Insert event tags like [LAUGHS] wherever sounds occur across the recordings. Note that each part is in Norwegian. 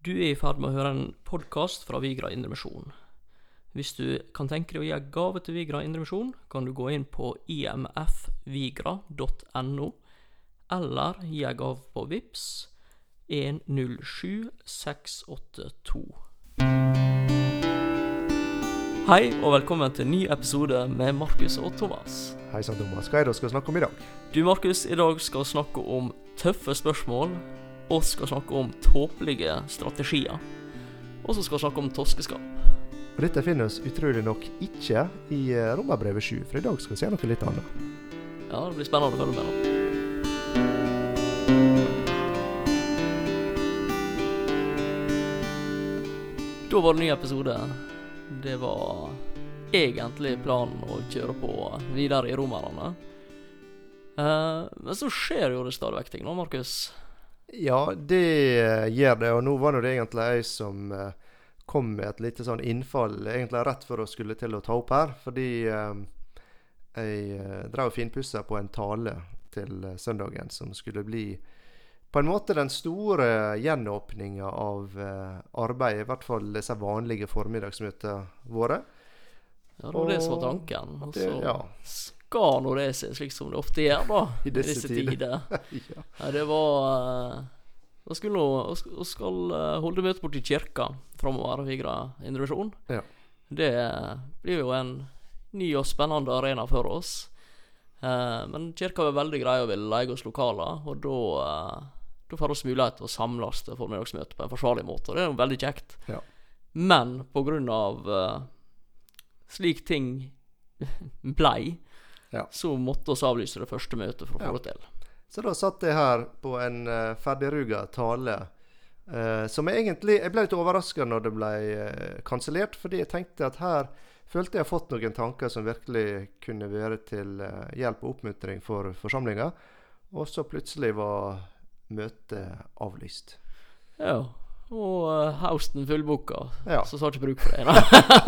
Du er i ferd med å høre en podkast fra Vigra Indremisjon. Hvis du kan tenke deg å gi en gave til Vigra Indremisjon, kan du gå inn på imfvigra.no, eller gi en gave på VIPS 107682. Hei, og velkommen til en ny episode med Markus og Thomas. Hei sann, Thomas. Hva er det vi skal snakke om i dag? Du, Markus, i dag skal vi snakke om tøffe spørsmål. Og skal snakke om tåpelige strategier. Og så skal vi snakke om toskeskap. Og Dette finnes utrolig nok ikke i eh, Romerbrevet 7, for i dag skal vi se noe litt annet. Ja, det blir spennende å følge med. da. Da var det ny episode. Det var egentlig planen å kjøre på videre i romerne. Eh, men så skjer jo det stadig vekk ting nå, Markus. Ja, det eh, gjør det, og nå var det egentlig jeg som eh, kom med et lite sånn innfall, egentlig rett før jeg skulle til å ta opp her, fordi eh, jeg drev og finpussa på en tale til søndagen som skulle bli på en måte den store gjenåpninga av arbeidet, i hvert fall disse vanlige formiddagsmøtene våre. Ja, det var det som var tanken. Og så ja, skal nå det seg slik som det ofte gjør, da. I disse tider. [LAUGHS] ja. Nei, det var eh, Vi nå vi skal- skal eh, holde møte borti kirka framover, Vigra Indrevisjon. Ja. Det blir jo en ny og spennende arena for oss. Eh, men kirka var veldig grei og ville leie oss lokaler, og da uh, da får vi mulighet til å samles til formiddagsmøte på en forsvarlig måte, og det er jo veldig kjekt. Ja. Men på grunn av eh, slik ting [LAUGHS] blei, Ja. så måtte vi avlyse det første møtet for å få Ja. det til. Så da satt jeg her på en uh, ferdigruga tale. uh, som jeg egentlig Jeg ble litt overraska når det ble uh, kansellert, fordi jeg tenkte at her følte jeg har fått noen tanker som virkelig kunne være til uh, hjelp og oppmuntring for forsamlinga. Og så plutselig var møtet avlyst. Ja. Og uh, Hausten fullbooka, Ja. så sa ikke bruk for det.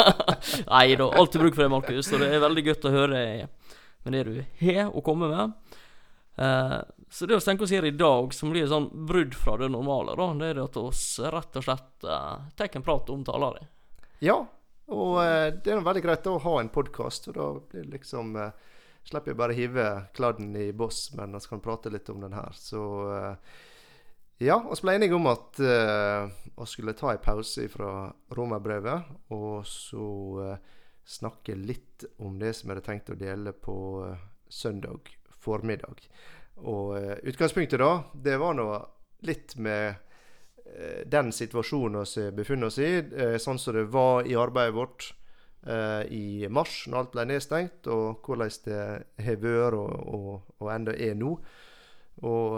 [LAUGHS] Nei da, alltid bruk for det, Markus. Og det er veldig godt å høre med det du har å komme med. Eh, så det vi tenker oss gjøre i dag, som blir et sånn brudd fra det normale, da, det er det at vi rett og slett eh, tar en prat om talere. Ja, og eh, det er veldig greit å ha en podkast, og da blir det liksom eh, Slipper jeg bare hive kladden i boss, men vi kan prate litt om den her. Så eh, ja, vi ble enige om at eh, vi skulle ta en pause fra romerbrevet, og så eh, snakke litt om det som jeg hadde tenkt å dele på eh, søndag formiddag. Og eh, utgangspunktet da, det var nå litt med eh, den situasjonen vi befinner oss i, sånn som det var i arbeidet vårt i mars, når alt ble nedstengt, og hvordan det har vært og, og, og enda er nå. Og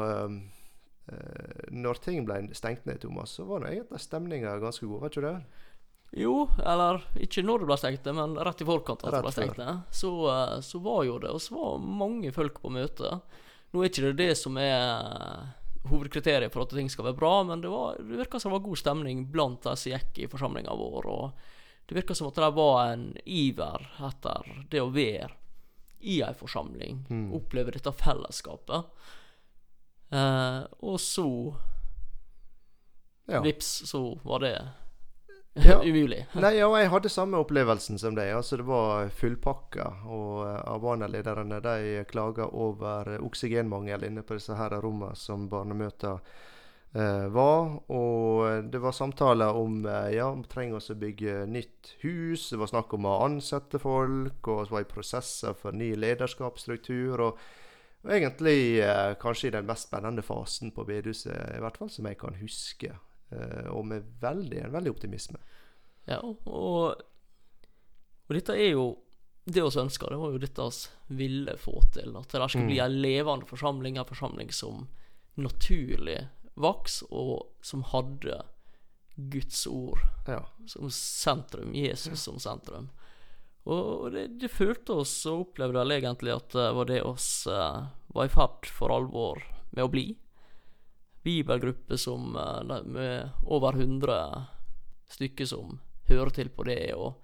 når ting ble stengt ned, Thomas, så var nå egentlig stemninga ganske god, var ikke det? Jo, eller ikke når det ble stengt, men rett i forkant at det ble stengt. Så, eh, så var jo det, og så var mange folk på møte. Nå er ikke det det som er hovedkriteriet for at ting skal være bra, men det, var, det virka som det var god stemning blant de som gikk i forsamlinga vår. Og det virka som at det var en iver etter det å være i ei forsamling. Mm. Oppleve dette fellesskapet. Eh, og så, Ja. vips, så var det Ja. [LAUGHS] umulig. [LAUGHS] Nei, ja, jeg hadde samme opplevelsen som deg. Altså, det var fullpakka. Og uh, Avana-lederne de klaga over eh, oksygenmangel inne på disse her rommene som barnemøter eh, var. Og det var samtaler om uh, ja, vi trenger oss å bygge nytt hus. Det var snakk om å ansette folk, og vi var i prosesser for ny lederskapsstruktur. og og egentlig eh, kanskje i den mest spennende fasen på bedehuset, i hvert fall som jeg kan huske. Eh, og med veldig, en veldig optimisme. Ja, og, og dette er jo det vi ønsker. Det var jo dette vi ville få til. At det skulle Mm. bli en levende forsamling. En forsamling som naturlig vaks, og som hadde Guds ord Ja. som sentrum. Jesus som sentrum. Og det, det følte oss og opplevde vel egentlig at det var det oss uh, var i ferd for alvor med å bli. Bibelgruppe som eh, med over 100 stykker som hører til på det. Og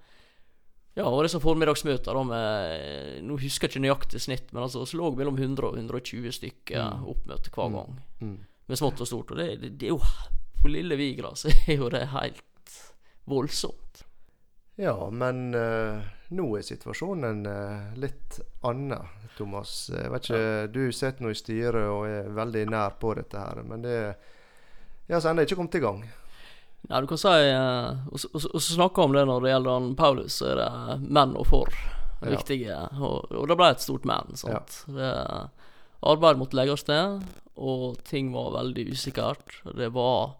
ja, og disse formiddagsmøter da med Nå husker jeg ikke nøyaktig snitt, men altså så lå mellom 100 og 120 stykker Mm. oppmøte hver Mm. gang. Mm. Med smått og stort. Og det, det, det er jo på lille Vigra så er jo det helt voldsomt. Ja, men eh, nå er situasjonen eh, litt annen, Thomas. Jeg vet ikke, Du sitter nå i styret og er veldig nær på dette her, men det ja, så ennå ikke kommet i gang. Nei, du kan si uh, Og så snakke om det når det gjelder han Paulus, så er det menn og for Ja. viktige. Og, og det ble et stort men. sant? Det, arbeid måtte legges ned, og ting var veldig usikkert. Det var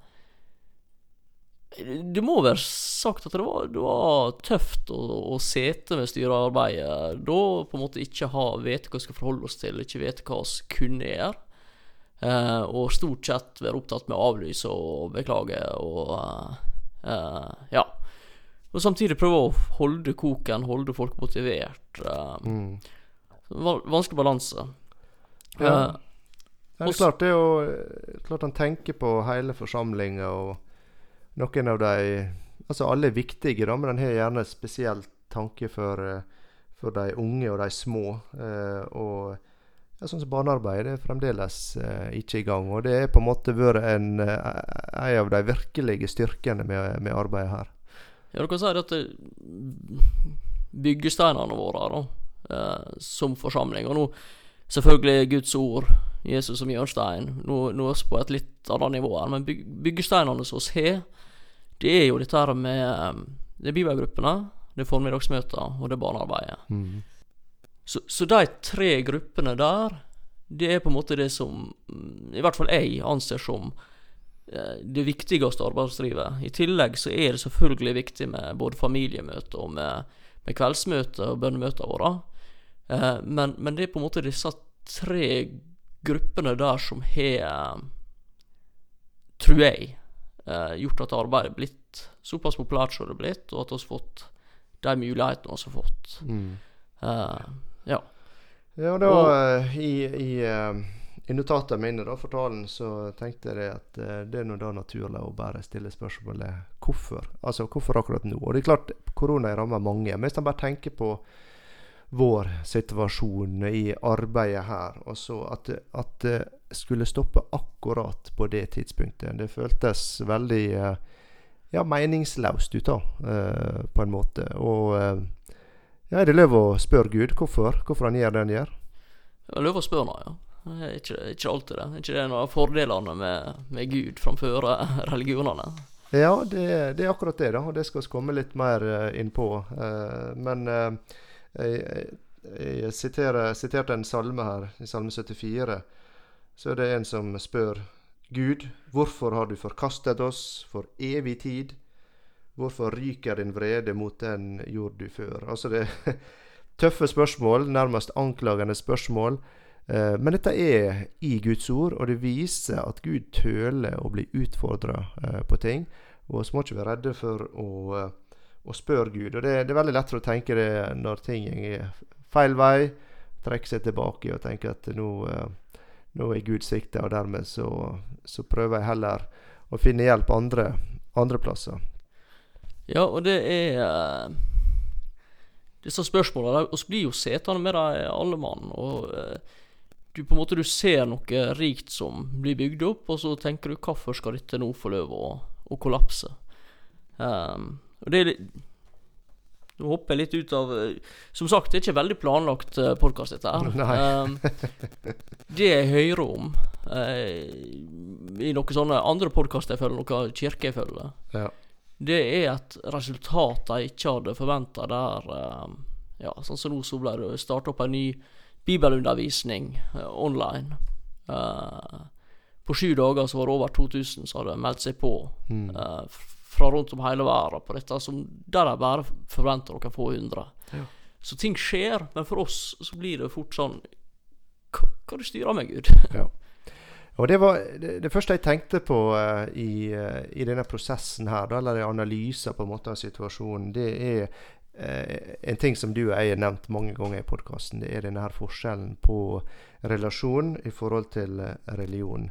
Det må være sagt at det var, det var tøft å, å sitte med styrearbeidet. Da på en måte ikke ha vite hva vi skal forholde oss til, ikke vite hva vi kunne gjøre. Eh, og stort sett være opptatt med å avlyse og beklage og eh, eh, Ja. Og samtidig prøve å holde koken, holde folk motivert. Eh, Mm. vanskelig balanse. Ja. Eh, Ja, det er klart det er jo klart han tenker på hele forsamlinga og noen av de Altså alle er viktige, da, men en har gjerne spesielt tanke for, eh, for de unge og de små. Eh, og ja, sånn som barnearbeid er fremdeles eh, ikke i gang. Og det er på en måte vært en, eh, en av de virkelige styrkene med, med arbeidet her. Ja, du kan si at byggesteinene våre da, eh, som forsamling Og nå selvfølgelig Guds ord, Jesus som hjørnestein. Nå, nå er vi på et litt annet nivå her, men byg, byggesteinene som vi har, det er jo dette her med eh, Det er bibelgruppene, det er formiddagsmøter, og det er barnearbeidet. Så, så de tre gruppene der, det er på en måte det som mm, i hvert fall jeg anser som eh, det viktigste arbeidslivet. I tillegg så er det selvfølgelig viktig med både familiemøter og med, med kveldsmøter og bønnemøter våre. Eh, men, men det er på en måte disse tre gruppene der som har, tror jeg, gjort at arbeidet er blitt såpass populært som det er blitt, og at vi har fått de mulighetene vi har fått. Mm. Eh, ja. Ja, da Og- eh, i, i, eh, i notatene mine da, for talen så tenkte jeg at eh, det er nå da naturlig å bare stille spørsmålet hvorfor. Altså hvorfor akkurat nå? Og det er klart, korona rammer mange. Men hvis man bare tenker på vår situasjon i arbeidet her, og så at, at skulle stoppe akkurat på det tidspunktet, det føltes veldig eh, ja, meningsløst ut, da, eh, på en måte. Og eh, ja, er det lov å spørre Gud hvorfor, hvorfor han gjør det han gjør? Det er lov å spørre nå, ja. Er ikke, ikke alltid det. Er ikke det en av fordelene med, med Gud framfor religionene? Ja, det, det er akkurat det, da. Og det skal vi komme litt mer innpå. inn på. Men jeg, jeg, jeg siterte en salme her, i Salme 74. Så er det en som spør Gud, hvorfor har du forkastet oss for evig tid? Hvorfor ryker din vrede mot den jord du før? Altså det er [LAUGHS] tøffe spørsmål, nærmest anklagende spørsmål. Eh, men dette er i Guds ord, og det viser at Gud tøler å bli utfordra eh, på ting. Og så må ikke være redde for å, eh, å spørre Gud. Og det, det er veldig lett å tenke det når ting er feil vei. Trekke seg tilbake og tenke at nå, nå er Gud sikta, og dermed så, så prøver jeg heller å finne hjelp andre, andre plasser. Ja, og det er uh, Disse spørsmålene Vi blir jo setende med dem alle mann. Og uh, du på en måte du ser noe rikt som blir bygd opp, og så tenker du hvorfor skal dette nå få lov å, å kollapse? Um, og det er litt Nå hopper jeg litt ut av eh, Som sagt, det er ikke veldig planlagt uh, podkast, dette her. [LAUGHS] Um, det jeg hører om uh, i noen sånne andre podkaster jeg følger, noen kirker jeg følger, Ja. det er et resultat jeg ikke hadde forventa der um, Ja, sånn som nå så ble det starta opp en ny bibelundervisning uh, online. Uh, på sju dager så var det over 2000 som hadde meldt seg på Mm. Fra rundt om hele verden på dette, som der de bare forventer noen få hundre. Ja. Så ting skjer, men for oss så blir det fort sånn Hva, hva du styrer med, Gud? [LAUGHS] Og det var det, det første jeg tenkte på uh, i, uh, i denne prosessen her, da, eller i analyser på en måte av situasjonen, det er uh, en ting som du og jeg har nevnt mange ganger i podkasten. Det er denne her forskjellen på relasjon i forhold til religion.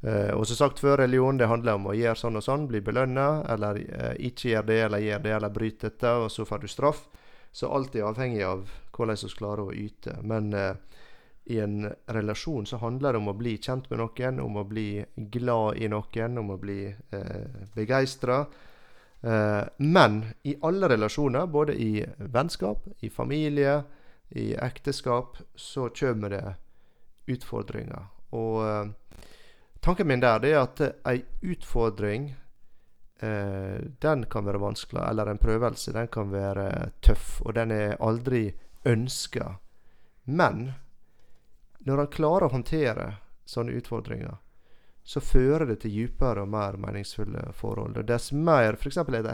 Eh, og som sagt før, religion det handler om å gjøre sånn og sånn, bli belønna, eller eh, ikke gjøre det, eller gjøre det, eller bryte dette, og så får du straff. Så alt er avhengig av hvordan vi klarer å yte. Men eh, i en relasjon så handler det om å bli kjent med noen, om å bli glad i noen, om å bli eh, begeistra. Men i alle relasjoner, både i vennskap, i familie, i ekteskap, så kommer det utfordringer. Og tanken min der er at ei utfordring eh, den kan være vanskelig, eller en prøvelse, den kan være tøff, og den er aldri ønska. Men når han klarer å håndtere sånne utfordringer, så fører det til dypere og mer meningsfulle forhold. Og dess mer f.eks. et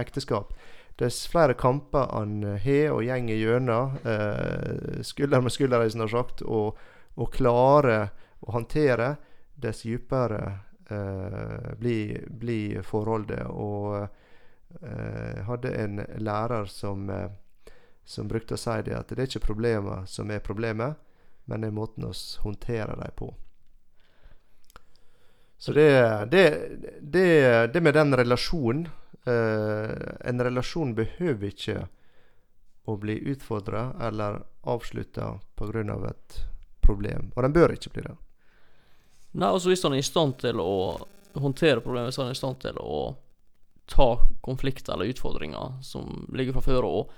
ekteskap, dess flere kamper han har og gjenger gjennom, eh, skulder med skulder, som sagt, og, og klarer å håndtere, dess dypere eh, blir, bli forholdet. Og eh, hadde en lærer som, eh, som brukte å si det, at det er ikke problemer som er problemet, men det er måten vi håndterer dem på. Så det, det, det, det med den relasjonen eh, En relasjon behøver ikke å bli utfordra eller avslutta pga. et problem. Og den bør ikke bli det. Nei, altså Hvis han er i stand til å håndtere problemet, han er i stand til å ta konflikter eller utfordringer som ligger fra før, og,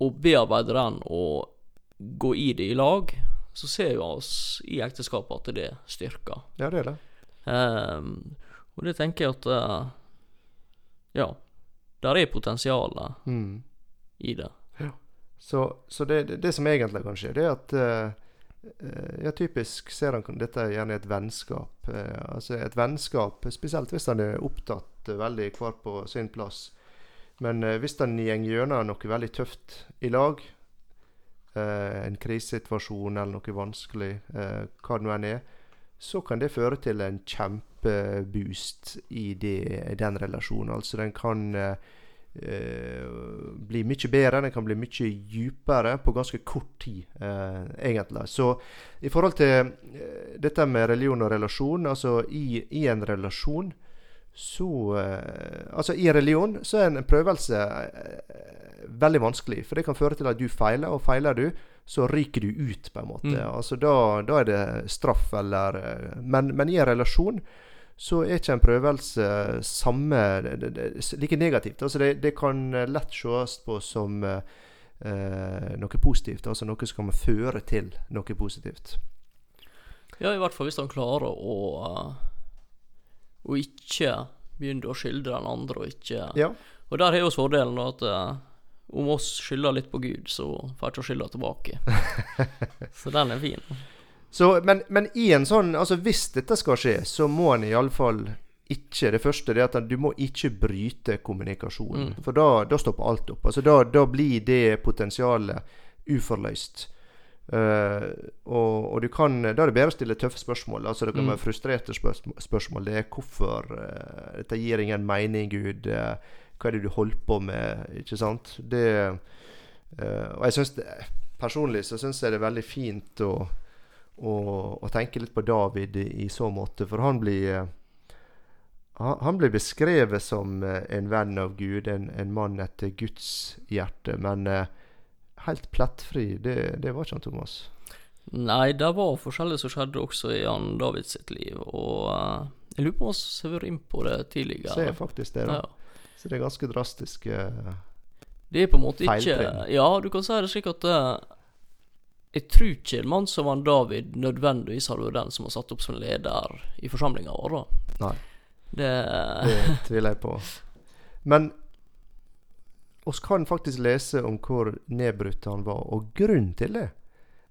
og bearbeide den og gå i det i lag, så ser vi oss i ekteskapet at det styrker. Ja, det er det. Um, og det tenker jeg at uh, Ja, der er potensialet mm. i det. Ja. Så, så det, det, det, som egentlig kan skje, det er at uh, ja, typisk ser han dette gjerne i et vennskap. Altså et vennskap, spesielt hvis han er opptatt veldig hver på sin plass. Men hvis han går gjennom noe veldig tøft i lag, en krisesituasjon eller noe vanskelig, hva det nå enn er, så kan det føre til en kjempeboost i det, den relasjonen. Altså den kan eh, bli mye bedre, den kan bli mye dypere på ganske kort tid, eh, egentlig. Så i forhold til eh, dette med religion og relasjon, altså i, i en relasjon så eh, Altså, i religion så er en prøvelse eh, veldig vanskelig, for det kan føre til at du feiler, og feiler du, så ryker du ut, på en måte. Mm. Altså da, da, er det straff eller eh, men, men, i en relasjon så er ikke en prøvelse samme like negativt. Altså det, det kan lett ses på som eh, noe positivt. Altså noe som kan føre til noe positivt. Ja, i hvert fall hvis han klarer å å ikke begynne å skildre den andre, og ikke ja. Og der har vi fordelen at om oss skylder litt på Gud, så får jeg ikke skylda tilbake. [LAUGHS] så den er fin. Så, men, men, i en sånn Altså, hvis dette skal skje, så må en iallfall ikke Det første er at du må ikke bryte kommunikasjonen. Mm. For da, da, stopper alt opp. Altså, da, da blir det potensialet uforløst. Uh, og, og, du kan Da er det bedre å stille tøffe spørsmål. Altså Det kan mm. være frustrerte spørsmål. Det er hvorfor uh, Dette gir ingen mening, Gud. Uh, hva er det du holder på med? Ikke sant? Det, og jeg synes Personlig så syns jeg det er veldig fint å, å, og tenke litt på David i, i så måte. For han blir, uh, han blir beskrevet som uh, en venn av Gud, en, en, mann etter Guds hjerte. Men helt plettfri, det, det var ikke han Thomas. Nei, det var forskjellig som skjedde også i han David sitt liv. Og jeg lurer på om vi har vært inn på det tidligere. Ser faktisk det, da. Ja. Så det er ganske drastiske Det er på en måte ikke Ja, du kan si det slik at uh, jeg tror ikke en mann som han David nødvendigvis hadde vært den som har satt opp som leder i forsamlinga vår. da. Nei. Det, det tviler jeg på. Men oss kan faktisk lese om hvor nedbrutt han var, og grunnen til det,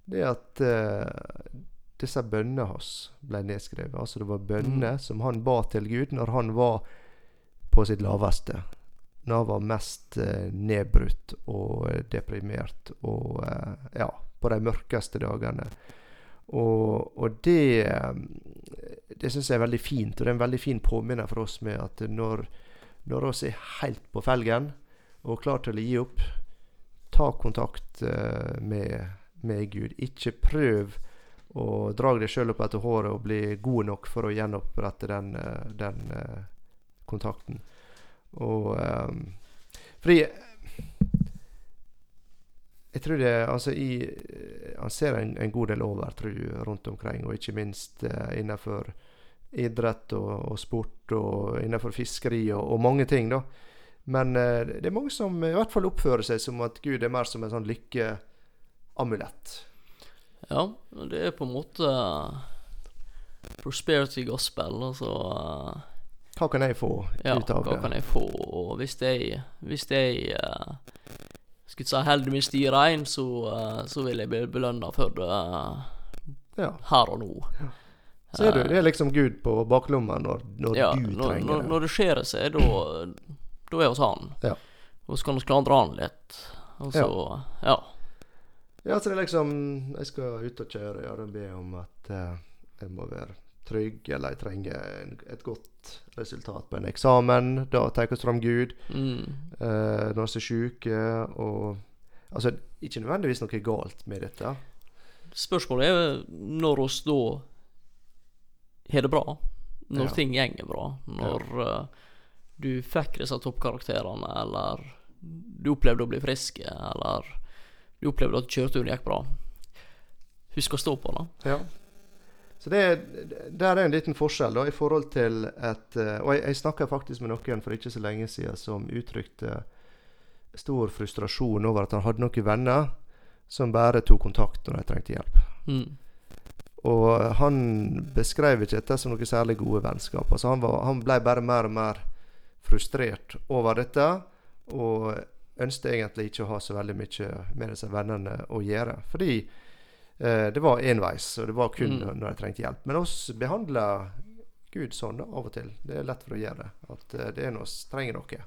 det er at uh, disse bønnene hans ble nedskrevet. Altså det var bønner mm. som han ba til Gud når han var på sitt laveste. Når han var mest uh, nedbrutt og eh, deprimert og uh, ja, på de mørkeste dagene. Og, og det eh, det syns jeg er veldig fint, og det er en veldig fin påminner for oss med at når, når oss er helt på felgen og klar til å gi opp, ta kontakt eh, med, med Gud. Ikke prøv å dra deg sjøl opp etter håret og bli god nok for å gjenopprette den, eh, den kontakten. Og Fordi jeg tror det altså i, Han ser en, en god del over, tror jeg, rundt omkring. Og ikke minst eh, innenfor idrett og, og, sport og innenfor fiskeri og, og mange ting. da. Men eh, det er mange som i hvert fall oppfører seg som at Gud er mer som en sånn lykkeamulett. Ja, det er på en måte prosperity gospel, altså uh, Hva kan jeg få ja, ut av hva det? kan jeg få? Og hvis jeg, hvis jeg uh, skulle si holder min sti rein, så, uh, så vil jeg bli belønna for det uh, Ja. her og nå. Ser du, det er liksom Gud på baklomma når, når ja, du trenger det. når det skjer seg, da er hos han. Ja. Og så kan vi klandre han litt. Og så ja. Ja, så det er liksom Jeg skal ut og kjøre, ja, da ber jeg om at uh, jeg må være trygg, eller jeg trenger en, et godt resultat på en eksamen. Da tar vi fram Gud. Mm. Eh, når vi er syke, og Altså, ikke nødvendigvis noe galt med dette. Spørsmålet er når oss da har det bra. Når Ja. ting går bra. Når eh, du fikk disse toppkarakterene, eller du opplevde å bli frisk, eller du opplevde at kjøreturen gikk bra. Husk å stå på det. Ja. Så det, der er en liten forskjell da, i forhold til et eh, Og jeg, jeg snakka faktisk med noen for ikke så lenge siden som uttrykte stor frustrasjon over at han hadde noen venner som bare tok kontakt når de trengte hjelp. Mm. Og han beskrev ikke dette som noe særlig gode vennskap. Altså han, var, han ble bare mer og mer frustrert over dette, og ønsket egentlig ikke å ha så veldig mye med disse vennene å gjøre. Fordi det var enveis, og det var kun Mm. når jeg trengte hjelp. Men oss behandler Gud sånn da, av og til. Det er lett for å gjøre det. At eh, det er når vi trenger noe.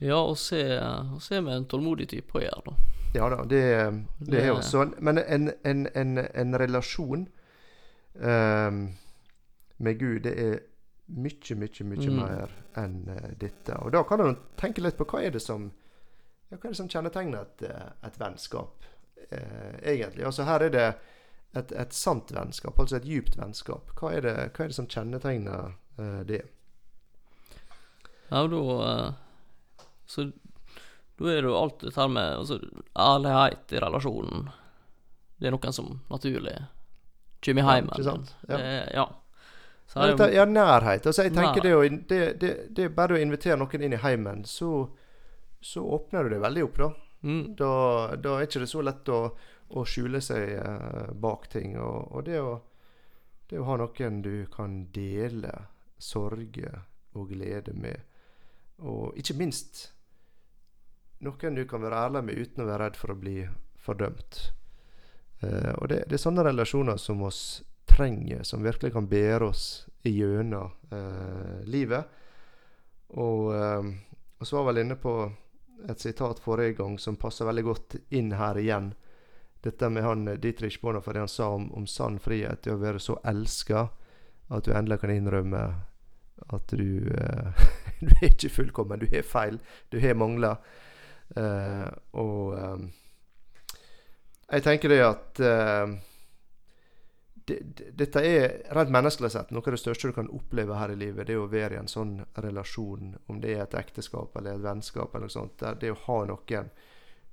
Ja, og se, er vi en tålmodig type å gjøre, da. Ja da, det, det er jo sånn. Men en, en, en, en relasjon um, med Gud, det er mye, mye, mye Mm. mer enn eh, dette. Og da kan du tenke litt på hva er det som ja, hva er det som kjennetegner et, eh, et vennskap, eh, egentlig. Altså Her er det et, et sant vennskap, altså et djupt vennskap. Hva er det, hva er det som kjennetegner eh, det? Ja, da eh, Så da er det jo alt dette her med altså, ærlighet i relasjonen. Det er noen som naturlig kommer i Ja, heimen. ikke sant? Ja. Det, ja. Så er det, ja, nærhet. Altså, jeg tenker Nærhet. det, å, det, det, det er bare å invitere noen inn i heimen, så, så åpner du det veldig opp, da. Mm, Da, da er ikke det så lett å, å skjule seg eh, bak ting. Og, og det, å, det å ha noen du kan dele sorger og glede med, og ikke minst noen du kan være ærlig med uten å være redd for å bli fordømt. Eh, og det, det er sånne relasjoner som oss trenger, som virkelig kan bære oss gjennom eh, livet. Og, eh, og så var jeg vel inne på et sitat forrige gang som passer veldig godt inn her igjen. Dette med han eh, Dietrich Bonhoeffer, det han sa om, om sann frihet, det å være så elska at du endelig kan innrømme at du eh, [LAUGHS] Du er ikke fullkommen, du har feil, du har mangler. Eh, og eh, jeg tenker det at eh, dette er rent menneskelig sett noe av det største du kan oppleve her i livet. Det er å være i en sånn relasjon, om det er et ekteskap eller et vennskap, eller noe sånt. Det å ha noen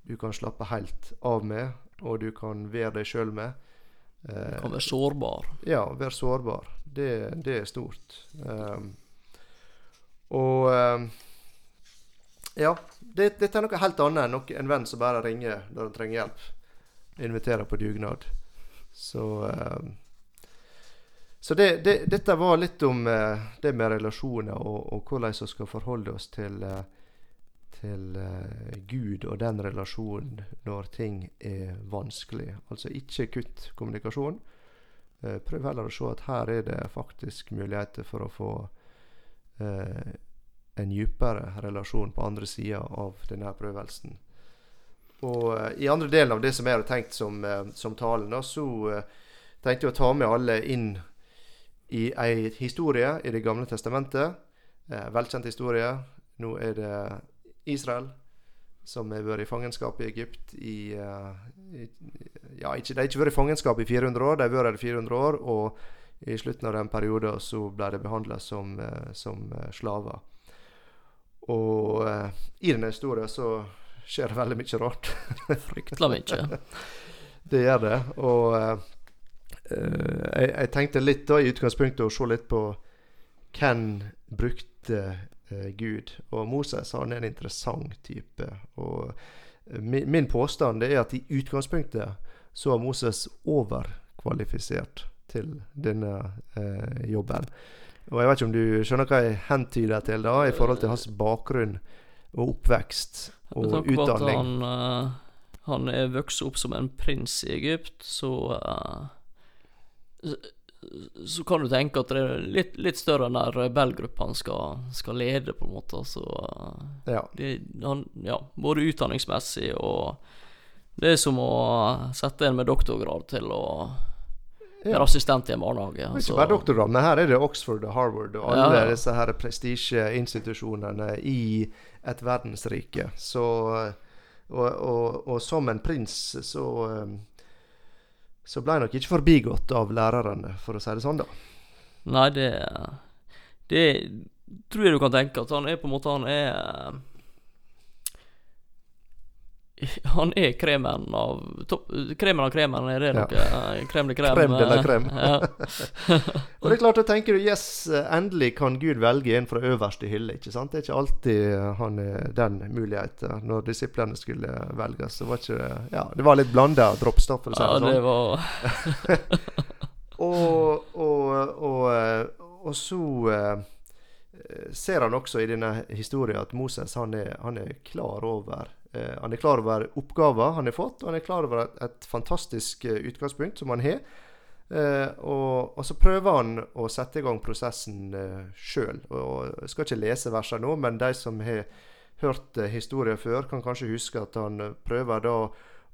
du kan slappe helt av med, og du kan være deg sjøl med. Eh, kan være sårbar. ja, være sårbar. Det, det er stort. Um, og um, Ja, det, dette er noe helt annet enn noe, en venn som bare ringer når han trenger hjelp. Inviterer på dugnad. Så um, Så det, det, dette var litt om eh, det med relasjoner, og, og hvordan vi skal forholde oss til eh, til eh, Gud og den relasjonen når ting er vanskelig. Altså ikke kutt kommunikasjon. Eh, prøv heller å se at her er det faktisk muligheter for å få eh, en dypere relasjon på andre sida av denne prøvelsen. Og eh, i andre delen av det som jeg hadde tenkt som, som talen, så tenkte jeg å ta med alle inn i ei historie i Det gamle testamentet. Eh, velkjent historie. Nå er det Israel som har vært i fangenskap i Egypt i, eh, i Ja, ikke, de har ikke vært i fangenskap i 400 år, de har vært der i 400 år. Og i slutten av den perioden så ble de behandla som, eh, som slaver. Og i denne historien så skjer det veldig mye rart. Fryktelig mye. [LAUGHS] Det gjør det. Og jeg, jeg tenkte litt da i utgangspunktet å se litt på hvem brukte eh, Gud. Og Moses han er en interessant type. Og eh, min, min påstand er at i utgangspunktet så er Moses overkvalifisert til denne eh, jobben. Og Jeg vet ikke om du skjønner hva jeg hentyder til da, i forhold til hans bakgrunn og oppvekst og Med tanke på at utdanning. han, eh, han er vokst opp som en prins i Egypt, så eh, så- kan du tenke at det er litt, litt større enn der rebellgruppa han skal, skal lede, på en måte. Så Ja. det, han, ja, både utdanningsmessig og Det er som å sette en med doktorgrad til å Ja. være assistent i en barnehage. Det altså. ikke bare doktorgrad, men her er det Oxford og Harvard og alle Ja. disse her prestisjeinstitusjonene i et verdensrike. Så og, og, og som en prins så så ble jeg nok ikke forbigått av lærerne, for å si det sånn, da. Nei, det Det tror jeg du kan tenke at han er på en måte Han er [LAUGHS] Han er kremen av topp, Kremen av kremen, er det noe? Ja. Krem de krem? Krem de la krem. [LAUGHS] ja. [LAUGHS] Og det er klart, da tenker du yes, endelig kan Gud velge en fra øverste hylle. ikke sant? Det er ikke alltid han er den muligheten. Når disiplene skulle velges, så var ikke det Ja, det var litt blanda drops, da, for å si ja, det sånn. det var Og, og, og, eh, og så eh, ser han også i denne historien at Moses han er, han er klar over eh, Han er klar over oppgaver han har fått, og han er klar over et, et fantastisk eh, utgangspunkt som han har. Eh, og, og så prøver han å sette i gang prosessen uh, sjøl. Jeg skal ikke lese versene nå, men de som har hørt uh, historien før, kan kanskje huske at han eh, prøver da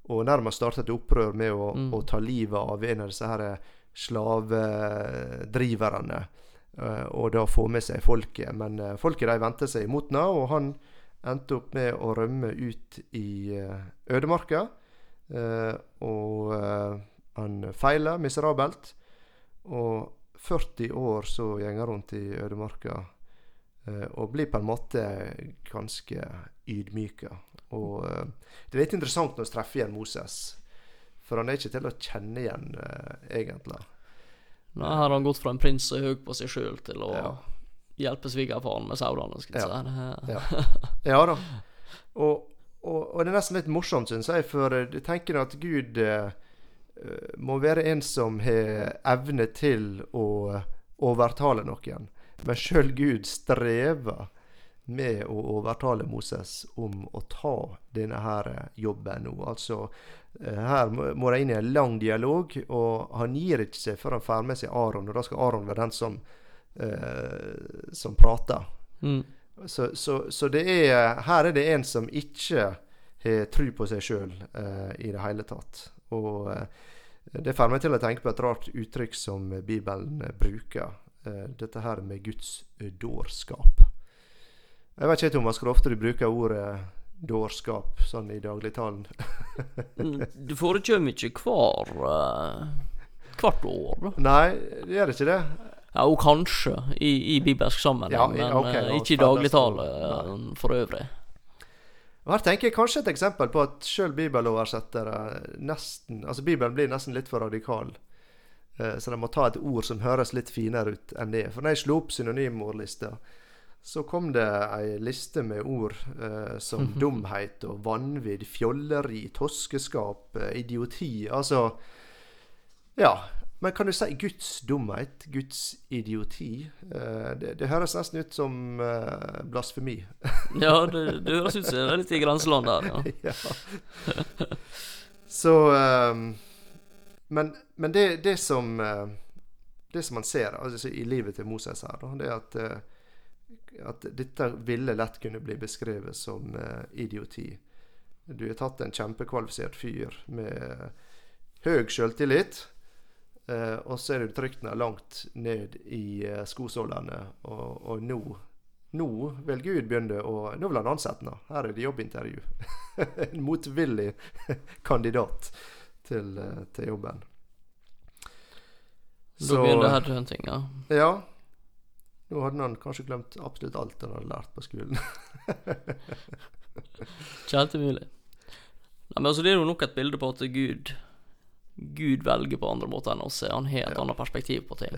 å nærmest starte et opprør med å, Mm. å ta livet av en av disse her slavedriverne. eh, og da få med seg folket. Men eh, folket de vendte seg imot ham, og han endte opp med å rømme ut i eh, ødemarka. Eh, og eh, han feiler miserabelt. Og 40 år så han rundt i ødemarka og blir på en måte ganske ydmyka. Og det er litt interessant når vi treffer igjen Moses, for han er ikke til å kjenne igjen, egentlig. Nei, her har han gått fra en prins som er høy på seg sjøl, til å Ja. Hjelpe svigerfaren med sauene, Ja. si. Ja. [LAUGHS] Ja da. Og, og, og det er nesten litt morsomt, syns jeg, for du jeg tenker at Gud eh, eh, må være en som har evne til å overtale noen. Men sjøl Gud strever med å overtale Moses om å ta denne her eh, jobben nå. Altså, eh, her må de inn i en lang dialog, og han gir ikke seg før han får med seg Aron. Og da skal Aron være den som, eh, som prater. Mm. Så, så, så det er, her er det en som ikke har tro på seg sjøl eh, i det hele tatt. Og eh, det får meg til å tenke på et rart uttrykk som Bibelen bruker. Eh, dette her med Guds eh, dårskap. Jeg vet ikke Thomas, hvor ofte du bruker ordet dårskap sånn i dagligtalen. Mm, Du forekommer ikke hver eh, hvert år. Nei, det gjør ikke det. Ja, og kanskje i, i bibelsk sammenheng, Ja, men okay, eh, ikke i dagligtale eh, for øvrig. Og Her tenker jeg kanskje et eksempel på at sjøl bibeloversettere nesten Altså Bibelen blir nesten litt for radikal. Eh, så de må ta et ord som høres litt finere ut enn det. For når jeg slo opp synonymordlista, så kom det ei liste med ord eh, som [LAUGHS] dumhet og vanvidd, fjolleri, toskeskap, idioti. Altså Ja. Men kan du si Guds dumhet? Guds idioti? Eh, det, det høres nesten ut som eh, blasfemi. [LAUGHS] Ja, det, det høres ut som det er litt i grenseland der. Ja. [LAUGHS] ja. Så ehm, Men, men det, det som eh, Det som man ser altså, i livet til Moses her, det er at at dette ville lett kunne bli beskrevet som idioti. Du har tatt en kjempekvalifisert fyr med høy selvtillit, eh, og så er du trykt ned langt ned i uh, skosålene, og, og nå nå vil Gud begynne å Nå vil han ansette henne. Her er det jobbintervju. [LAUGHS] en motvillig [LAUGHS] kandidat til, eh, til jobben. Da begynner headhuntinga. ja. Ja. Nå hadde han kanskje glemt absolutt alt han hadde lært på skolen. [LAUGHS] Ikke helt umulig. Nei, men altså, det er jo nok et bilde på at Gud Gud velger på andre måter enn oss. Han har et Ja. annet perspektiv på ting.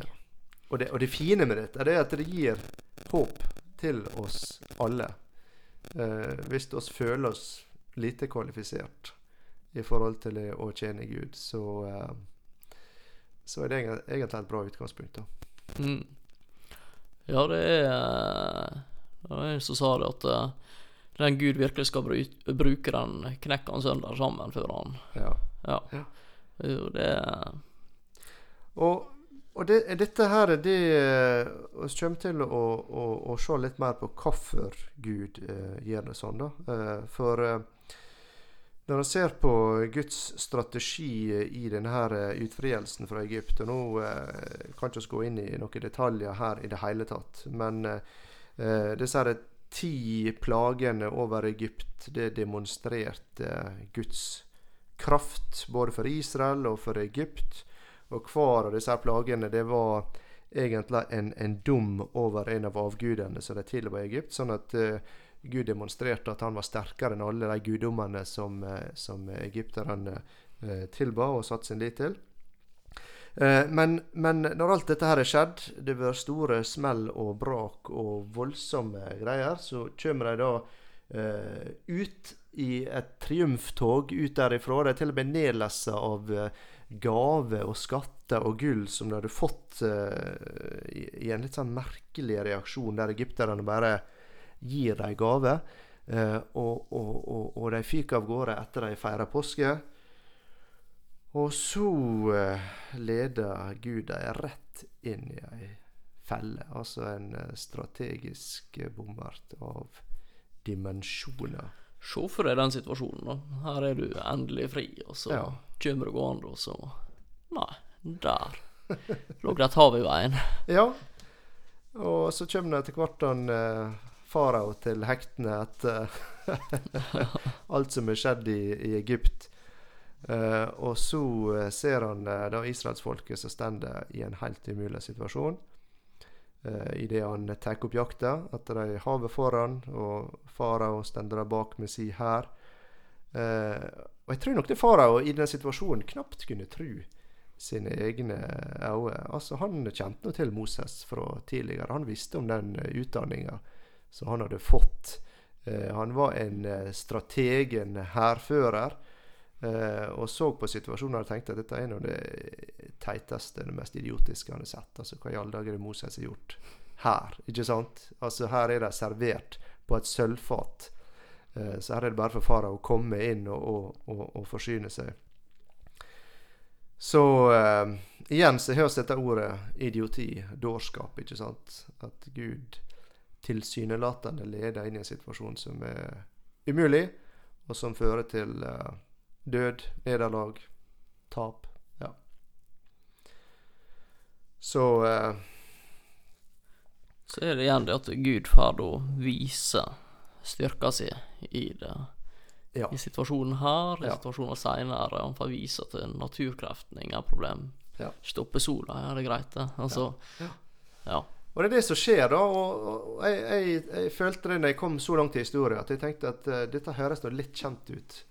Og det, og det fine med dette det er at det gir håp til oss alle. Eh, hvis vi føler oss lite kvalifisert i forhold til det å tjene Gud, så, eh, så er det egentlig et bra utgangspunkt. da. Mm. Ja, det er eh, Det var en som sa det, at eh, den Gud virkelig skal bru- bruke, den knekker han sønder sammen før han Ja. Ja. Jo, det er Og, og det, dette her, det eh, Vi kommer til å, å, å se litt mer på hvorfor Gud eh, gjør det sånn. da. Eh, for eh, når en ser på Guds strategi i denne her eh, utfrielsen fra Egypt og Nå eh, kan ikke vi gå inn i noen detaljer her i det hele tatt, men eh, eh, disse her ti plagene over Egypt, det demonstrerte Guds kraft både for Israel og for Egypt. Og hver av disse plagene det var egentlig en, en dom over en av avgudene som de tilba Egypt. Sånn at uh, Gud demonstrerte at han var sterkere enn alle de guddommene som, uh, som egypterne uh, tilba og satte sin lit til. Men, men når alt dette her er skjedd, det var store smell og brak og voldsomme greier, så kommer de da ut i et triumftog ut derifra. De er til og med nedlessa av eh, gaver og skatter og gull som de hadde fått uh, i, en litt sånn merkelig reaksjon, der egypterne bare gir dem gaver. Uh, og, og, og, og de fyker av gårde etter de feira påske. Og så leder Gud dem rett inn i ei felle. Altså en strategisk bommert av dimensjoner. Se for deg den situasjonen, da. Her er du endelig fri, og så Ja. kommer du gående, og så Nei, der lå et hav i veien. Ja. Og så kommer det etter hvert han eh, farao til hektene etter [LAUGHS] alt som er skjedd i, i Egypt. Eh, og så eh, ser han eh, da israelsfolket som står i en helt umulig situasjon. Uh, Idet han tar opp jakta, at de har havet foran, og farao står der bak med si hær. Eh, og jeg tror nok det farao i den situasjonen knapt kunne tro sine egne øyne. Altså, han kjente nå til Moses fra tidligere. Han visste om den uh, utdanninga som han hadde fått. Eh, han var en strategen strateg, en hærfører, eh, og så på situasjonen og tenkte at dette er noe av det teiteste, det mest idiotiske han har sett. Altså, hva i alle dager er det Moses har gjort her? Ikke sant? Altså, her er de servert på et sølvfat. Eh, så her er det bare for farao å komme inn og, og, og, og forsyne seg. Så eh, igjen så høres dette ordet idioti, dårskap, ikke sant? At Gud tilsynelatende leder inn i en situasjon som er umulig, og som fører til eh, død, nederlag, tap. Ja. Så eh, Så er det igjen det at Gud får da vise styrka si i det. ja. I situasjonen her, i Ja. situasjoner seinere. Han får vise at naturkreften ingen problem. Ja. Stoppe sola, ja, det er greit, det. Altså, Ja. ja. Og det er det som skjer, da. Og jeg, jeg, jeg følte det når jeg kom så langt i historien, at jeg tenkte at uh, dette høres da litt kjent ut.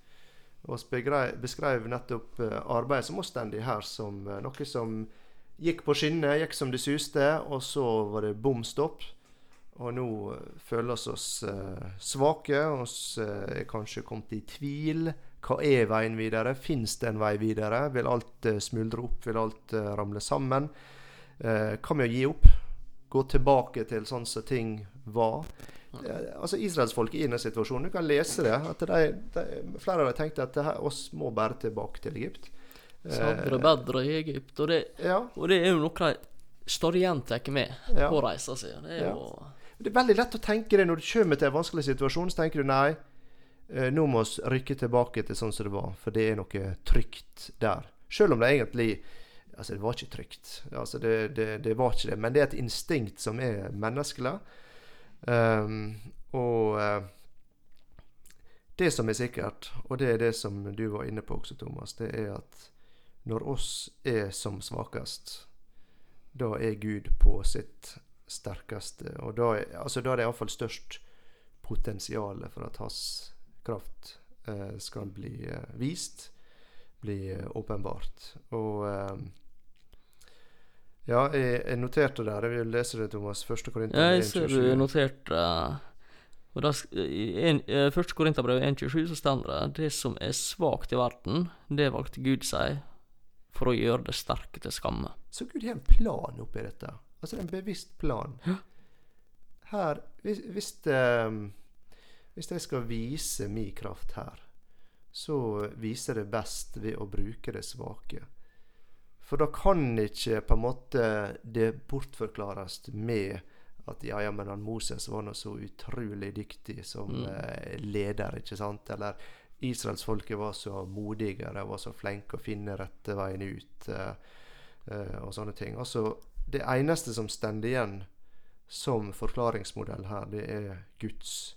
Og beskrev, nettopp uh, arbeidet som oss her, som eh, noe som gikk på skinner, gikk som det suste, og så var det bom stopp. Og nå eh, føler vi oss eh, svake. vi eh, er kanskje kommet i tvil. Hva er veien videre? Fins det en vei videre? Vil alt eh, smuldre opp? Vil alt eh, ramle sammen? Eh, hva med å gi opp? Gå tilbake til sånn som ting var? Eh, altså Israelsfolket i denne situasjonen, du kan lese det. at de, de, Flere av dem tenkte at her, oss må bare tilbake til Egypt. Hadde det bedre i Egypt. Og det, Ja, og det er jo noe de stadig gjentar med Ja. på reisa si. Det er jo Det er veldig lett å tenke det når du kommer til en vanskelig situasjon. Så tenker du nei, eh, nå må vi rykke tilbake til sånn som det var, for det er noe trygt der. Selv om det egentlig Altså, det var ikke trygt. Altså, det, det, det var ikke det. Men det er et instinkt som er menneskelig. Um, og uh, det som er sikkert, og det er det som du var inne på også, Thomas, det er at når oss er som svakest, da er Gud på sitt sterkeste. Og da er, altså, da er det iallfall størst potensial for at hans kraft eh, skal bli eh, vist, bli eh, åpenbart. Og eh, ja, jeg, jeg noterte det. Jeg vil lese det, Thomas. Første Korinter Ja, jeg ser du 1.27. noterte og da, I en, eh, første Korinterbrev 1.27 så står det det som er svakt i verden, det valgte Gud seg for å gjøre det sterke til skamme. Så Gud har en plan oppi dette. Altså en bevisst plan. Her, hvis, hvis, det, hvis jeg skal vise min kraft her, så viser det best ved å bruke det svake. For da kan ikke på en måte det bortforklares med at ja, ja, men han Moses var nå så utrolig dyktig som Mm. eh, leder, ikke sant? Eller israelsfolket var så modige, de var så flinke å finne rette veien ut. Eh, eh, og sånne ting. Altså, det eneste som stender igjen som forklaringsmodell her, det er Guds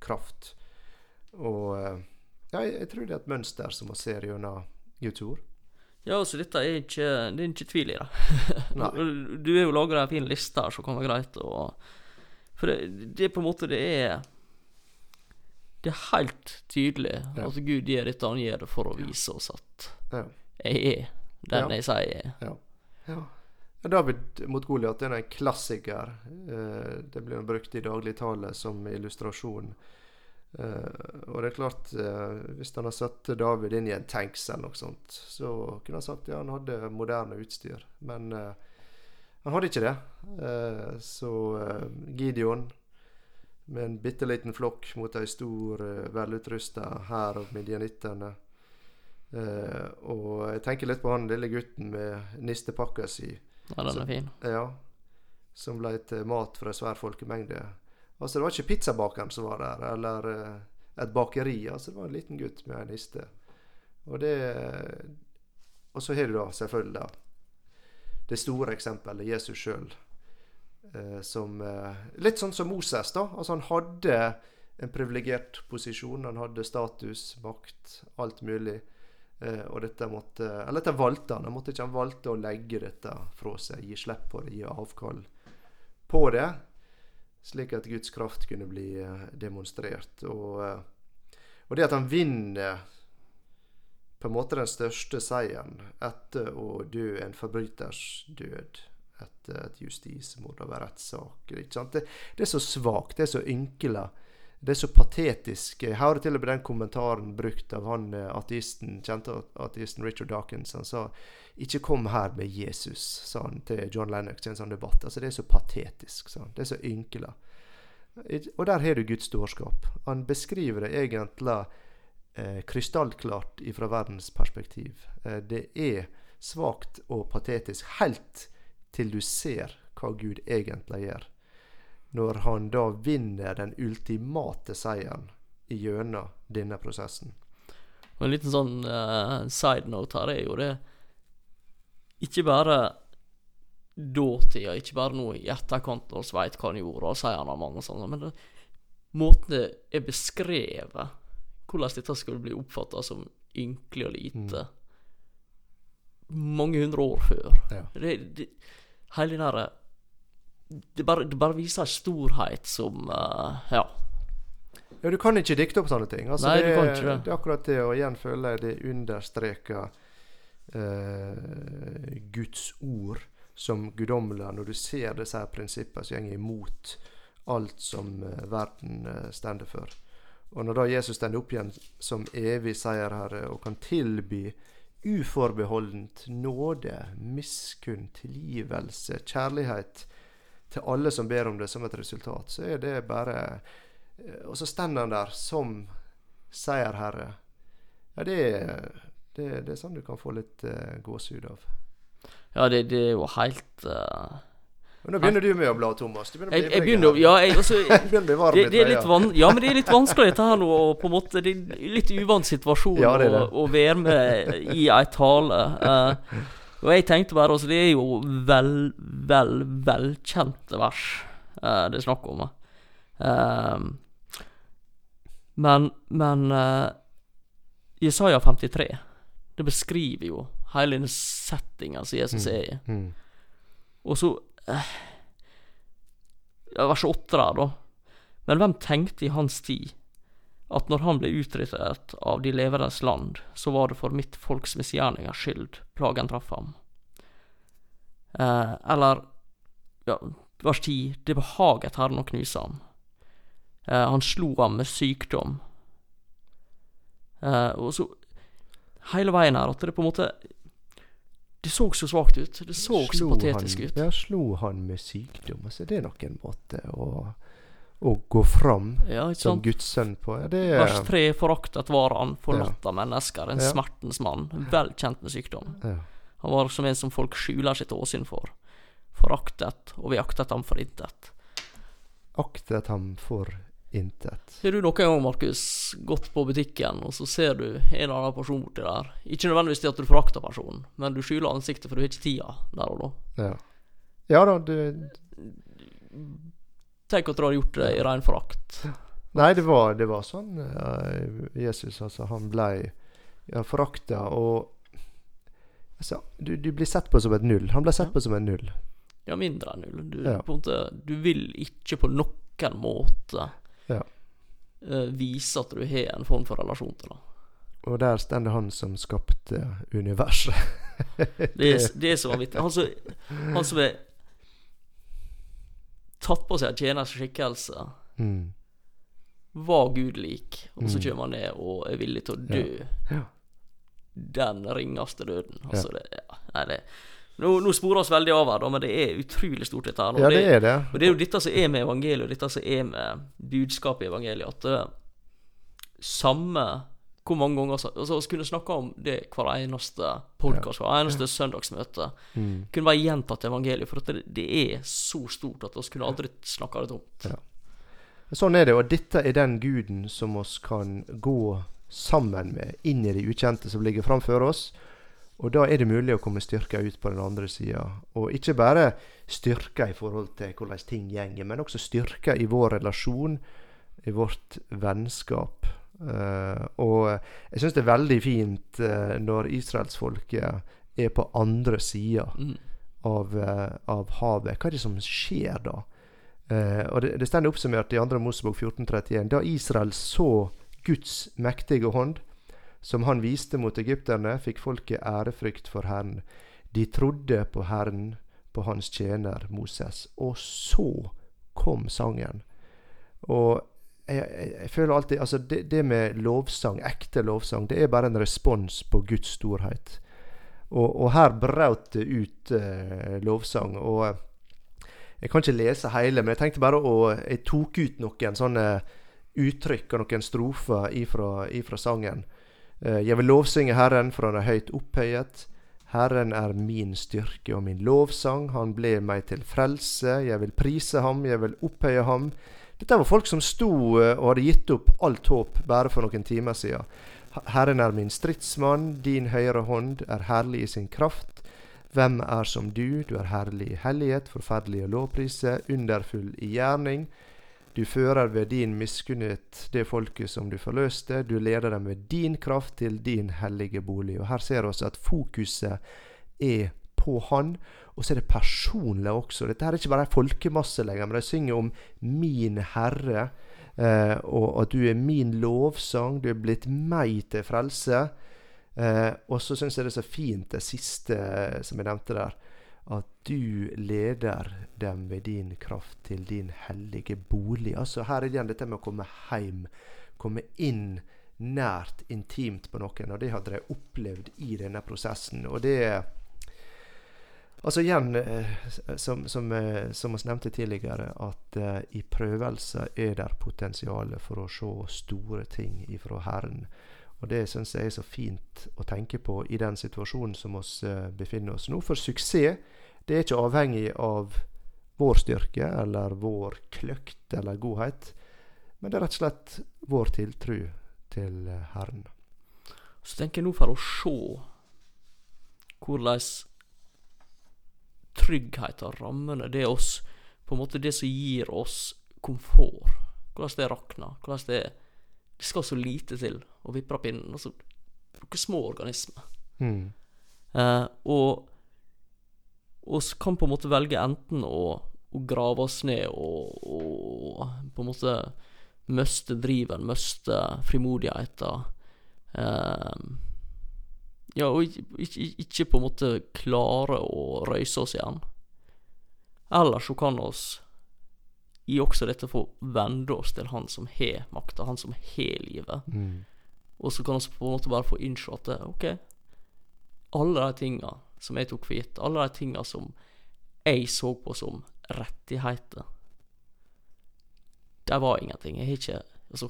kraft. Og eh, ja, jeg, jeg tror det er et mønster som man ser gjennom Guds ord. Ja, så dette er ikke Det er ikke tvil i det. [LAUGHS] Du har jo laga en fin liste her som kan være greit å For det, det er på en måte Det er Det er helt tydelig Ja. at Gud gjør dette han gjør det for å vise oss at Ja. jeg er den Ja. jeg sier jeg er. Ja. ja. David mot Goliat er en klassiker. Eh, det blir brukt i dagligtale som illustrasjon. Eh, og det er klart, eh, hvis han har satt David inn i en tanks eller noe sånt, så kunne han sagt ja, han hadde moderne utstyr. Men eh, han hadde ikke det. Så Gideon med en bitte liten flokk mot ei stor, velutrusta hær av midjanittene. Uh, og jeg tenker litt på han lille gutten med nistepakka si. Ja, den er fin. Ja, som ble til mat for en svær folkemengde. Altså, det var ikke pizzabakeren som var der, eller eh, et bakeri. Altså, det var en liten gutt med en niste. Og det Og så har du da selvfølgelig da, det store eksempelet, Jesus sjøl. Eh, som eh, Litt sånn som Moses, da. Altså, han hadde en privilegert posisjon. Han hadde status, makt, alt mulig. Og dette måtte Eller dette valgte han. Han måtte ikke han valgte å legge dette fra seg, gi slipp på det, gi avkall på det. Slik at Guds kraft kunne bli eh, demonstrert. Og, eh, og det at han vinner på en måte den største seieren etter å dø en forbryters død. Etter et justismord av rettssaker, rettssak. Det, det er så svakt, det er så ynkelig. Det er så patetisk. Jeg hører til og med den kommentaren brukt av han eh, ateisten, kjente ateisten Richard Dawkins. Han sa 'Ikke kom her med Jesus', sa han til John Lennox i en sånn debatt. Altså, det er så patetisk, sa han. Det er så ynkelig. Og der har du Guds dårskap. Han beskriver det egentlig eh, krystallklart fra verdens perspektiv. Eh, det er svakt og patetisk helt til du ser hva Gud egentlig gjør når han da vinner den ultimate seieren gjennom denne prosessen. Og en liten sånn uh, side note her er jo det Ikke bare dåtida, ikke bare nå i etterkant når vi veit hva han gjorde, og sier han har mange sånne, men det, måten det er beskrevet, hvordan dette skulle bli oppfatta som ynkelig og lite mange hundre år før. Ja. Det, det, hele den derre det, bare- det bare viser en storhet som uh, Ja. Ja, du kan ikke dikte opp sånne ting. Altså, Nei, det, du kan ikke det. det er akkurat det, og igjen føler jeg det understreker uh, Guds ord som guddommelig. Når du ser disse her prinsippene som går imot alt som uh, verden uh, stender for. Og når da Jesus stender opp igjen som evig seierherre og kan tilby uforbeholdent nåde, miskunn, tilgivelse, kjærlighet til alle som ber om det som et resultat, så er det bare eh, Og så står han der som seierherre. Ja, det det, det er sånn du kan få litt uh, gåsehud av. Ja, det, det er jo helt uh... Men nå begynner du med å bla, Thomas. Du begynner å jeg, bli jeg begynner å Ja, jeg, også, [LAUGHS] begynner å bli varm det, det er litt van Ja, men det er litt vanskelig dette her nå, og på en måte Det er litt uvant situasjon Ja, det det. Å, å være med i ei tale. eh, og jeg tenkte bare også, Det er jo vel, vel, velkjente vers eh, det er snakk om. eh. men men eh, Jesaja 53, det beskriver jo hele denne settinga som Jesus er i. Mm. Og så eh, ja, Vers 8 der, da. Men hvem tenkte i hans tid at når han ble utryddet av de leveres land, så var det for mitt folks misgjerningers skyld plagen traff ham. Eh, eller ja, vers 10. Det behaget Herren å knuse ham. Eh, han slo ham med sykdom. Eh, og så hele veien her at det på en måte Det så så svakt ut. Det så så patetisk han, ut. Ja, slo han med sykdom? Altså, det er nok en måte å, å gå fram Ja, som? Guds sønn på. Ja, det Vers tre 3. Foraktet var han, forlatt av mennesker, en smertens mann, vel kjent med sykdom. ja. Han var som en som folk skjuler sitt åsyn for. Foraktet, og vi aktet ham for intet. Aktet ham for intet. Har du noen gang, Markus, gått på butikken, og så ser du en eller annen person borti der? Ikke nødvendigvis det at du forakter personen, men du skjuler ansiktet, for du har ikke tida der og da. Ja. Ja da, det Tenk at du hadde gjort det i ren forakt. Nei, det var, det var sånn eh, Jesus, altså, han ble ja, forakta og altså, du, du blir sett på som et null. Han ble sett Ja. på som en null. Ja, mindre enn null. Du, Ja. måte, du vil ikke på noen måte Ja. uh, vise at du har en form for relasjon til ham. Og der stender han som skapte universet. Det [LAUGHS] det er så vanvittig. Han som, han som er tatt på seg en tjeners skikkelse, Mm. var Gud lik, og så Mm. kommer han ned og er villig til å dø. Ja. Den ringeste døden. Altså, det, ja, nei, det, nå, nå sporer oss veldig av her, da, men det er utrolig stort, dette her. og Ja, det er det. Og det er jo dette som er med evangeliet, og dette som er med budskapet i evangeliet, at det, samme hvor mange ganger så- altså, Vi kunne snakke om det hver eneste podkast, hver eneste søndagsmøte. Mm. Kunne bare gjentatt evangeliet, for det, det er så stort at vi kunne aldri snakka det tomt. Ja. Sånn er det, og dette er den guden som oss kan gå sammen med inn i det ukjente som ligger framfor oss. Og da er det mulig å komme styrka ut på den andre sida. Og ikke bare styrka i forhold til hvordan ting gjenger, men også styrka i vår relasjon, i vårt vennskap. Eh, og jeg syns det er veldig fint uh, når israelsfolket er på andre sida Mm. av, eh, av havet. Hva er det som skjer da? Og Det, det står oppsummert i 2. Mosebok 1431. Da Israel så Guds mektige hånd, som han viste mot egypterne, fikk folket ærefrykt for Herren. De trodde på Herren, på hans tjener Moses. Og så kom sangen. Og jeg, jeg, føler alltid Altså, det, det med lovsang, ekte lovsang, det er bare en respons på Guds storhet. Og, og her braut det ut eh, lovsang. Og eh, jeg kan ikke lese hele, men jeg tenkte bare å Jeg tok ut noen sånne uttrykk og noen strofer ifra, ifra sangen. Eh, jeg vil lovsynge Herren, for han er høyt opphøyet. Herren er min styrke og min lovsang. Han ble meg til frelse. Jeg vil prise ham, jeg vil opphøye ham. Dette var folk som sto eh, og hadde gitt opp alt håp bare for noen timer siden. Herren er min stridsmann, din høyre hånd er herlig i sin kraft. Hvem er som du? Du er herlig i hellighet, forferdelig å lovprise, underfull i gjerning. Du fører ved din miskunnhet det folket som du forløste. Du leder dem ved din kraft til din hellige bolig. Og Her ser vi at fokuset er på Han. Og så er det personlig også. Dette her er ikke bare en folkemasse lenger, men de synger om min Herre. Eh, og at du er min lovsang. Du er blitt meg til frelse. Eh, og så syns jeg det er så fint det siste eh, som jeg nevnte der. At du leder dem ved din kraft til din hellige bolig. Altså Her er igjen dette med å komme hjem. Komme inn nært, intimt på noen. Og det hadde de opplevd i denne prosessen. Og det Altså igjen, eh, som, som, eh, som vi nevnte tidligere, at eh, i prøvelser er det potensial for å se store ting ifra Herren. Og det syns jeg er så fint å tenke på i den situasjonen som eh, befinner oss nå. For suksess det er ikke avhengig av vår styrke eller vår kløkt eller godhet, men det er rett og slett vår tiltro til Herren. Så tenker jeg nå for å se hvordan trygghet og rammene, det er oss På en måte det som gir oss komfort. Hvordan det rakner. Hvordan det Det skal så lite til å vippe pinnen. Altså, noen små organismer. Mm. Eh, og oss kan på en måte velge enten å, å grave oss ned og, og på en måte miste driven, miste frimodigheten. Eh, ja, og ikke, ikke, ikke på en måte klare å røyse oss igjen. Eller så kan oss i også dette få vende oss til han som har makta, han som har livet. Mm. Og så kan vi på en måte bare få innse at OK, alle de tinga som jeg tok for gitt, alle de tinga som jeg så på som rettigheter, de var ingenting. Jeg har ikke Altså,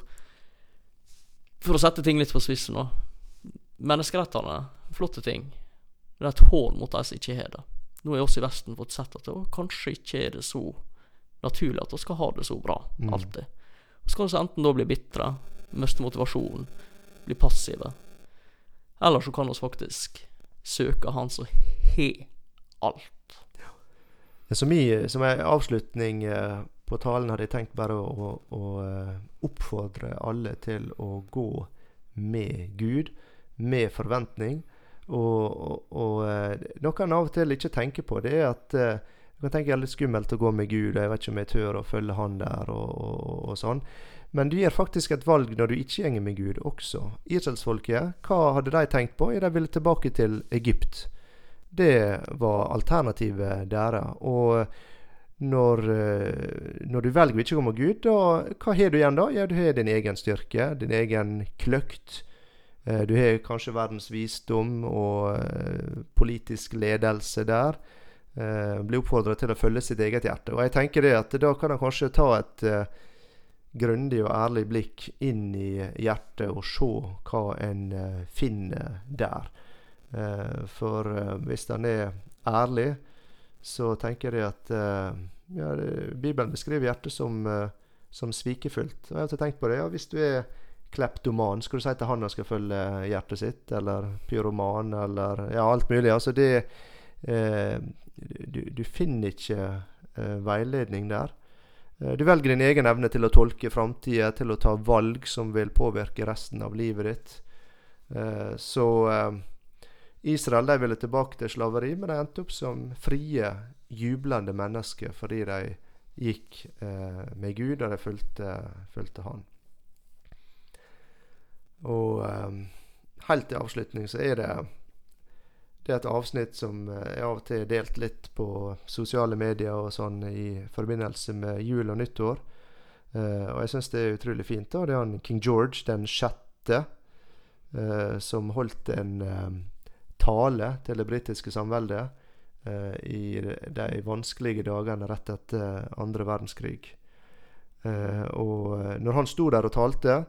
for å sette ting litt på spissen, da. Menneskerettene, flotte ting. Det er et hån mot de som ikke har det. Nå har også i Vesten fått sett at kanskje ikke er det så naturlig at vi skal ha det så bra Mm. alltid. Så kan vi enten da bli bitre, miste motivasjonen, bli passive. Eller så kan vi faktisk søke Han som har alt. Som, i, som en avslutning eh, på talen hadde jeg tenkt bare å, å, å eh, oppfordre alle til å gå med Gud, med forventning. Og, og, og eh, noe han av og til ikke tenker på, det er at eh, du kan tenke det er litt skummelt å gå med Gud, og jeg vet ikke om jeg tør å følge han der, og, og, sånn. Men du gjør faktisk et valg når du ikke går med Gud også. Israelsfolket, hva hadde de tenkt på? De ville tilbake til Egypt. Det var alternativet deres. Og når, eh, når du velger å ikke gå med Gud, da, hva har du igjen da? Ja, du har din egen styrke, din egen kløkt. Eh, Du har kanskje verdens visdom og eh, politisk ledelse der. Eh, Blir oppfordra til å følge sitt eget hjerte. Og jeg tenker det at da kan han kanskje ta et grundig og ærlig blikk inn i hjertet og se hva en finner der. For hvis en er ærlig, så tenker jeg at ja, Bibelen beskriver hjertet som, som svikefullt. Og jeg har tenkt på det. Ja, hvis du er kleptoman, skal du si til han han skal følge hjertet sitt? Eller pyroman, eller ja, alt mulig. Altså det eh, du, du finner ikke eh, veiledning der. Eh, Du velger din egen evne til å tolke framtida, til å ta valg som vil påvirke resten av livet ditt. Eh, Så eh, Israel de ville tilbake til slaveri, men de endte opp som frie, jublende mennesker fordi de gikk eh, med Gud, og de fulgte, fulgte Han. Og eh, helt til avslutning så er det det er et avsnitt som er jeg av og til delt litt på sosiale medier og sånn i forbindelse med jul og nyttår. Uh, og jeg syns det er utrolig fint. da, Det er han King George den sjette uh, som holdt en um, tale til det britiske samveldet uh, i de vanskelige dagene rett etter andre verdenskrig. Eh, og eh, når han sto der og talte,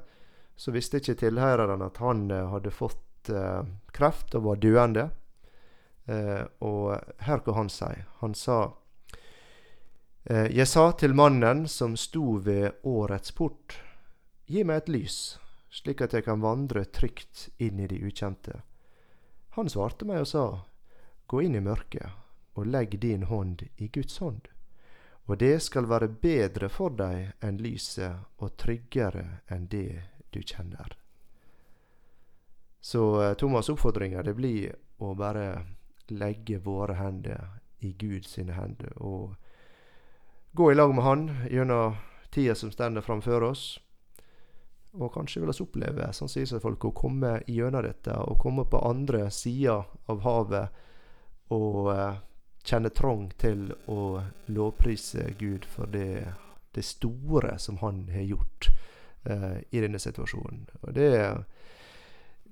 så visste ikke tilhørerne at han eh, hadde fått eh, kreft og var døende. Eh, og hør hva han sier. Han sa Jeg sa til mannen som sto ved årets port, gi meg et lys, slik at jeg kan vandre trygt inn i det ukjente. Han svarte meg og sa, gå inn i mørket og legg din hånd i Guds hånd, og det skal være bedre for deg enn lyset og tryggere enn det du kjenner. Så eh, Thomas' oppfordringer det blir å bare legge våre hender i Gud sine hender og gå i lag med Han gjennom tida som stender framfor oss. Og kanskje vil oss oppleve Israelfolk, å komme gjennom dette og komme på andre sida av havet og eh, kjenne trang til å lovprise Gud for det, det store som Han har gjort eh, i denne situasjonen. Og det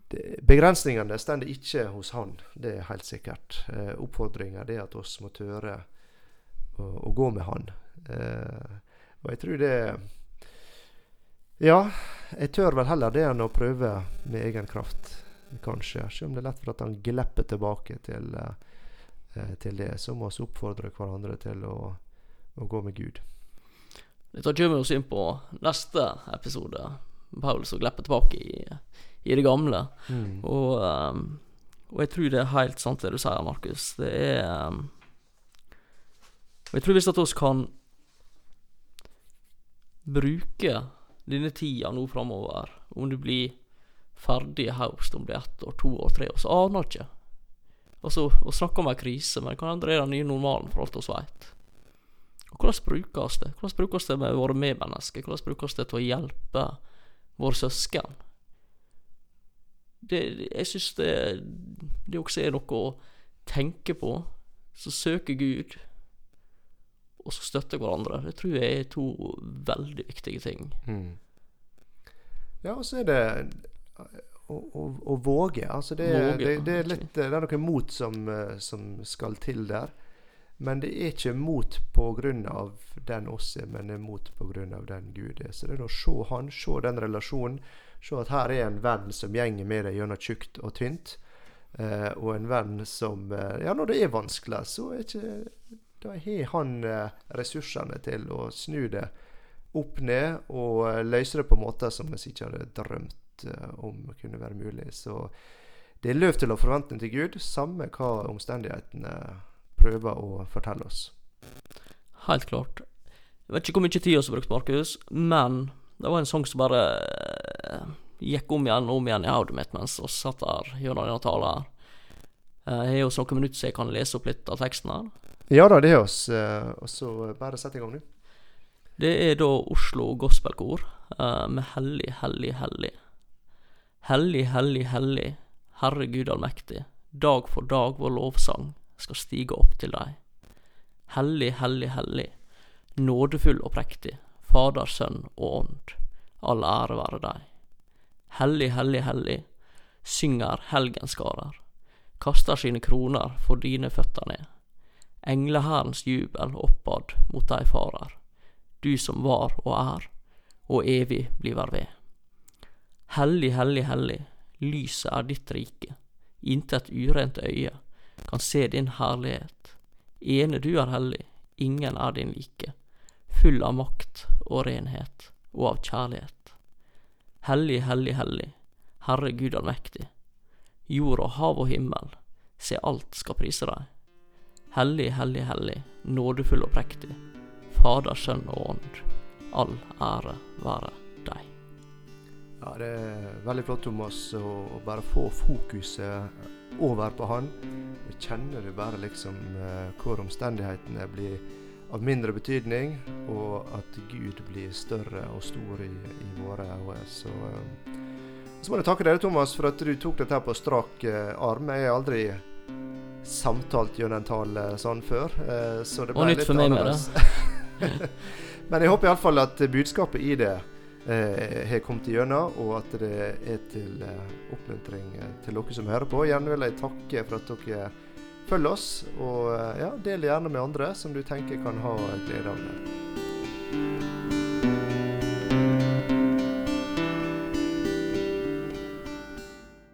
det- Begrensningene stender ikke hos han, det er helt sikkert. Eh, Oppfordringa er at oss må tørre å, å gå med han. Eh, og jeg tror det Ja, jeg tør vel heller det enn å prøve med egen kraft, kanskje. Selv om det er lett for at han glepper tilbake til, eh, til det. Så må vi oppfordre hverandre til å, å gå med Gud. Dette kommer oss inn på neste episode. Paulus og glipper tilbake i, i det gamle. Og, ehm, og jeg tror det er helt sant det du sier, Markus. Det er ehm, Og jeg tror hvis at oss kan bruke denne tida nå framover, om du blir ferdig i høst, om det er ett år, to år, tre år, så aner ikke. Altså, å snakke om ei krise, men det kan hende det er den nye normalen for alt vi veit. Og hvordan brukes det? Hvordan brukes det med våre medmennesker? Hvordan brukes det til å hjelpe våre søsken? Det, jeg syns det, det også er noe å tenke på. Så søker Gud, og så støtter hverandre. Det tror jeg er to veldig viktige ting. Mm. Ja, og så er det å, å, å våge. Altså det, Våge, det, det, er litt Det er noe mot som, eh, som skal til der. Men det er ikke mot av den oss er, men det er mot av den Gud er. Så det er å se han, se den relasjonen. Se at her er en venn som gjenger med deg gjennom tjukt og tynt. Eh, og en venn som eh, Ja, når det er vanskelig, så er ikke Da har han eh, ressursene til å snu det opp ned og eh, løse det på måter som vi ikke hadde drømt eh, om kunne være mulig. Så det er løv til å forvente til Gud, samme hva omstendighetene prøver å fortelle oss. Helt klart. Jeg vet ikke hvor mye tid vi har brukt, Markus, men det var en sang som bare eh, gikk om igjen og om igjen i hodet mitt mens vi satt der gjennom denne talen her. Eh, Jeg har jo noen minutter så jeg kan lese opp litt av teksten her. Ja da, det er oss. eh, Og så bare sett i gang, du. Det er da Oslo Gospelkor med Hellig, hellig, hellig. Hellig, hellig, hellig, Herre Gud allmektig. Dag for dag vår lovsang skal stige opp til deg. Hellig, hellig, hellig. Nådefull og prektig. Fader, Sønn og Ånd. All ære være deg. Hellig, hellig, hellig. Synger helgenskarer. Kaster sine kroner for dine føtter ned. Englehærens jubel oppad mot deg farer du som var og er, og evig bliver ved. Hellig, hellig, hellig, lyset er ditt rike, intet urent øye kan se din herlighet. Ene du er hellig, ingen er din like, full av makt og renhet og av kjærlighet. Hellig, hellig, hellig, Herre Gud allmektig. Jord og hav og himmel, se alt skal prise deg. Hellig, hellig, hellig, nådefull og prektig. Fader, Sønn og Ånd. All ære være deg. Ja, det er veldig flott, Thomas, å bare få fokuset over på han. Jeg kjenner du bare liksom eh, hvor omstendighetene blir av mindre betydning, og at Gud blir større og stor i, i våre øyne. Så, eh, så må jeg takke deg, Thomas, for at du tok dette på strak eh, arm. Jeg har aldri samtalt gjennom en tale sånn før. så det Og ble nytt litt for meg med det. [LAUGHS] Men jeg håper iallfall at budskapet i det har kommet igjennom, og at det er til eh, oppmuntring eh, til dere som hører på. Gjerne vil jeg takke for at dere følger oss, og eh, ja, del gjerne med andre som du tenker kan ha glede av det.